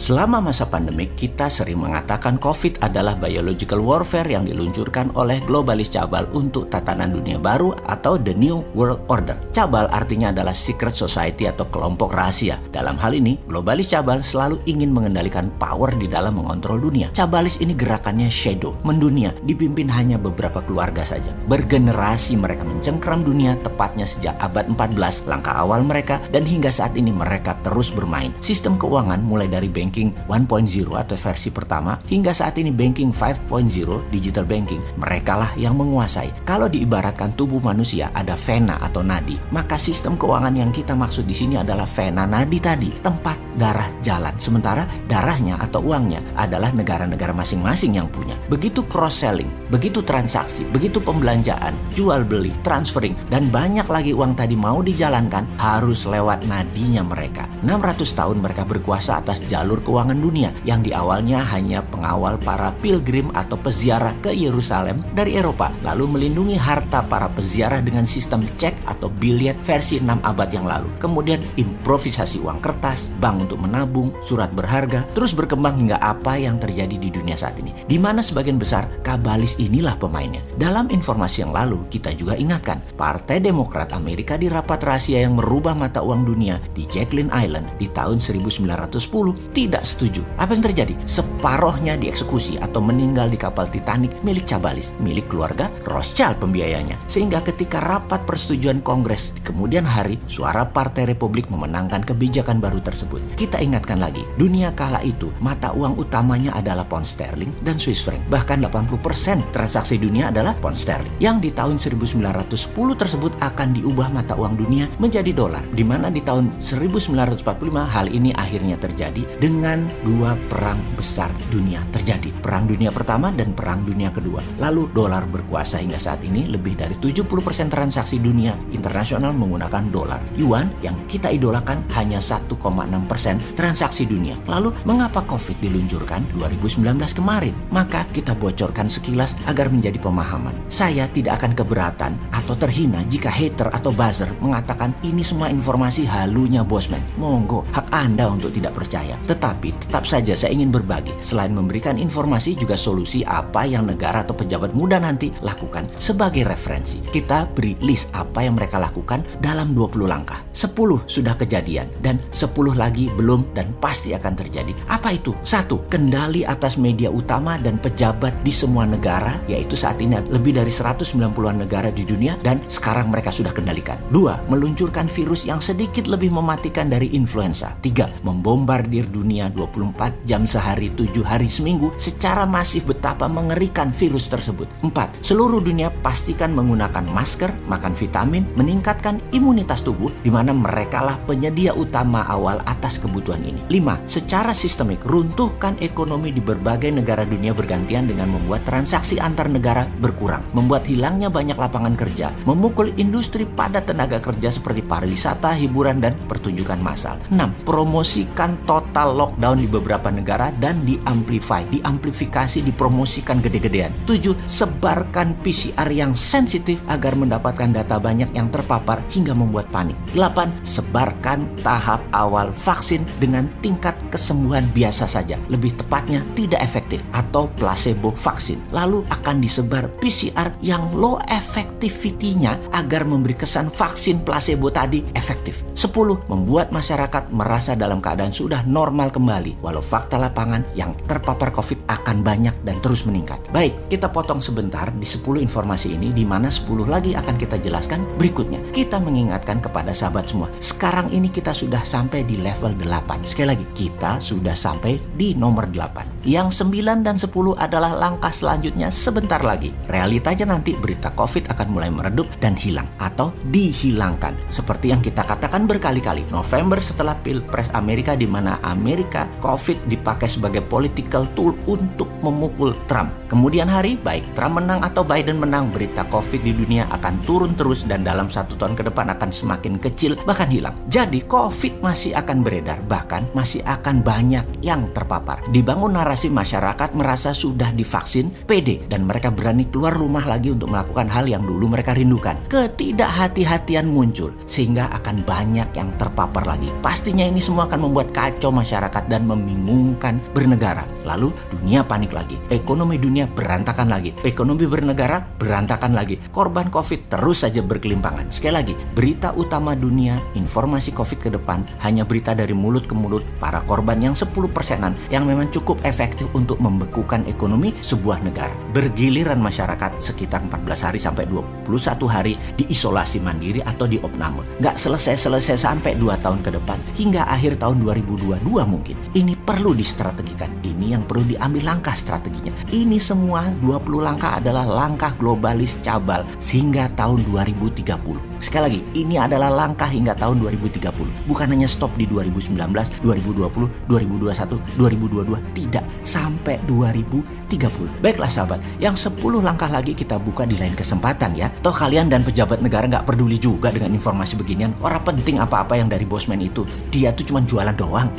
Selama masa pandemik, kita sering mengatakan COVID adalah biological warfare yang diluncurkan oleh globalis cabal untuk tatanan dunia baru atau the new world order. Cabal artinya adalah secret society atau kelompok rahasia. Dalam hal ini, globalis cabal selalu ingin mengendalikan power di dalam mengontrol dunia. Cabalis ini gerakannya shadow, mendunia, dipimpin hanya beberapa keluarga saja. Bergenerasi mereka mencengkram dunia tepatnya sejak abad 14, langkah awal mereka, dan hingga saat ini mereka terus bermain. Sistem keuangan mulai dari bank banking 1.0 atau versi pertama hingga saat ini banking 5.0 digital banking mereka lah yang menguasai. Kalau diibaratkan tubuh manusia ada vena atau nadi, maka sistem keuangan yang kita maksud di sini adalah vena nadi tadi, tempat darah jalan. Sementara darahnya atau uangnya adalah negara-negara masing-masing yang punya. Begitu cross selling, begitu transaksi, begitu pembelanjaan, jual beli, transferring dan banyak lagi uang tadi mau dijalankan harus lewat nadinya mereka. 600 tahun mereka berkuasa atas jalur keuangan dunia yang di awalnya hanya pengawal para pilgrim atau peziarah ke Yerusalem dari Eropa, lalu melindungi harta para peziarah dengan sistem cek atau biliet versi 6 abad yang lalu. Kemudian improvisasi uang kertas, bank untuk menabung, surat berharga, terus berkembang hingga apa yang terjadi di dunia saat ini. Di mana sebagian besar kabalis inilah pemainnya. Dalam informasi yang lalu, kita juga ingatkan, Partai Demokrat Amerika di rapat rahasia yang merubah mata uang dunia di Jacqueline Island di tahun 1910 tidak setuju. Apa yang terjadi? Separohnya dieksekusi atau meninggal di kapal Titanic milik Cabalis, milik keluarga Rothschild pembiayanya. Sehingga ketika rapat persetujuan Kongres di kemudian hari, suara Partai Republik memenangkan kebijakan baru tersebut. Kita ingatkan lagi, dunia kala itu mata uang utamanya adalah pound sterling dan Swiss franc. Bahkan 80% transaksi dunia adalah pound sterling. Yang di tahun 1910 tersebut akan diubah mata uang dunia menjadi dolar. Di mana di tahun 1945 hal ini akhirnya terjadi dengan dengan dua perang besar dunia terjadi. Perang dunia pertama dan perang dunia kedua. Lalu dolar berkuasa hingga saat ini lebih dari 70% transaksi dunia internasional menggunakan dolar. Yuan yang kita idolakan hanya 1,6% transaksi dunia. Lalu mengapa COVID diluncurkan 2019 kemarin? Maka kita bocorkan sekilas agar menjadi pemahaman. Saya tidak akan keberatan atau terhina jika hater atau buzzer mengatakan ini semua informasi halunya bosman. Monggo, Anda untuk tidak percaya. Tetap tapi tetap saja saya ingin berbagi. Selain memberikan informasi juga solusi apa yang negara atau pejabat muda nanti lakukan sebagai referensi. Kita beri list apa yang mereka lakukan dalam 20 langkah. 10 sudah kejadian dan 10 lagi belum dan pasti akan terjadi. Apa itu? Satu, kendali atas media utama dan pejabat di semua negara yaitu saat ini lebih dari 190-an negara di dunia dan sekarang mereka sudah kendalikan. Dua, meluncurkan virus yang sedikit lebih mematikan dari influenza. Tiga, membombardir dunia dunia 24 jam sehari 7 hari seminggu secara masif betapa mengerikan virus tersebut. 4. Seluruh dunia pastikan menggunakan masker, makan vitamin, meningkatkan imunitas tubuh di mana mereka lah penyedia utama awal atas kebutuhan ini. 5. Secara sistemik runtuhkan ekonomi di berbagai negara dunia bergantian dengan membuat transaksi antar negara berkurang, membuat hilangnya banyak lapangan kerja, memukul industri pada tenaga kerja seperti pariwisata, hiburan dan pertunjukan massal. 6. Promosikan total lock lockdown di beberapa negara dan diamplify, diamplifikasi, dipromosikan gede-gedean. 7. Sebarkan PCR yang sensitif agar mendapatkan data banyak yang terpapar hingga membuat panik. 8. Sebarkan tahap awal vaksin dengan tingkat kesembuhan biasa saja, lebih tepatnya tidak efektif atau placebo vaksin. Lalu akan disebar PCR yang low effectivity-nya agar memberi kesan vaksin placebo tadi efektif. 10. Membuat masyarakat merasa dalam keadaan sudah normal kembali walau fakta lapangan yang terpapar COVID akan banyak dan terus meningkat. Baik, kita potong sebentar di 10 informasi ini di mana 10 lagi akan kita jelaskan berikutnya. Kita mengingatkan kepada sahabat semua, sekarang ini kita sudah sampai di level 8. Sekali lagi, kita sudah sampai di nomor 8. Yang 9 dan 10 adalah langkah selanjutnya sebentar lagi. Realitanya nanti berita COVID akan mulai meredup dan hilang atau dihilangkan. Seperti yang kita katakan berkali-kali, November setelah Pilpres Amerika di mana Amerika COVID dipakai sebagai political tool untuk memukul Trump. Kemudian hari, baik Trump menang atau Biden menang, berita COVID di dunia akan turun terus dan dalam satu tahun ke depan akan semakin kecil, bahkan hilang. Jadi COVID masih akan beredar, bahkan masih akan banyak yang terpapar. Dibangun narasi masyarakat merasa sudah divaksin, pede, dan mereka berani keluar rumah lagi untuk melakukan hal yang dulu mereka rindukan. Ketidakhati-hatian muncul, sehingga akan banyak yang terpapar lagi. Pastinya ini semua akan membuat kacau masyarakat dan membingungkan bernegara. Lalu dunia panik lagi, ekonomi dunia berantakan lagi, ekonomi bernegara berantakan lagi. Korban COVID terus saja berkelimpangan. Sekali lagi, berita utama dunia, informasi COVID ke depan hanya berita dari mulut ke mulut para korban yang 10 persenan yang memang cukup efektif untuk membekukan ekonomi sebuah negara. Bergiliran masyarakat sekitar 14 hari sampai 21 hari diisolasi mandiri atau di opname. Nggak selesai-selesai sampai 2 tahun ke depan hingga akhir tahun 2022 mungkin. Ini perlu distrategikan. Ini yang perlu diambil langkah strateginya. Ini semua 20 langkah adalah langkah globalis cabal sehingga tahun 2030. Sekali lagi, ini adalah langkah hingga tahun 2030. Bukan hanya stop di 2019, 2020, 2021, 2022. Tidak, sampai 2030. Baiklah sahabat, yang 10 langkah lagi kita buka di lain kesempatan ya. Toh kalian dan pejabat negara nggak peduli juga dengan informasi beginian. Orang penting apa-apa yang dari bosman itu. Dia tuh cuma jualan doang.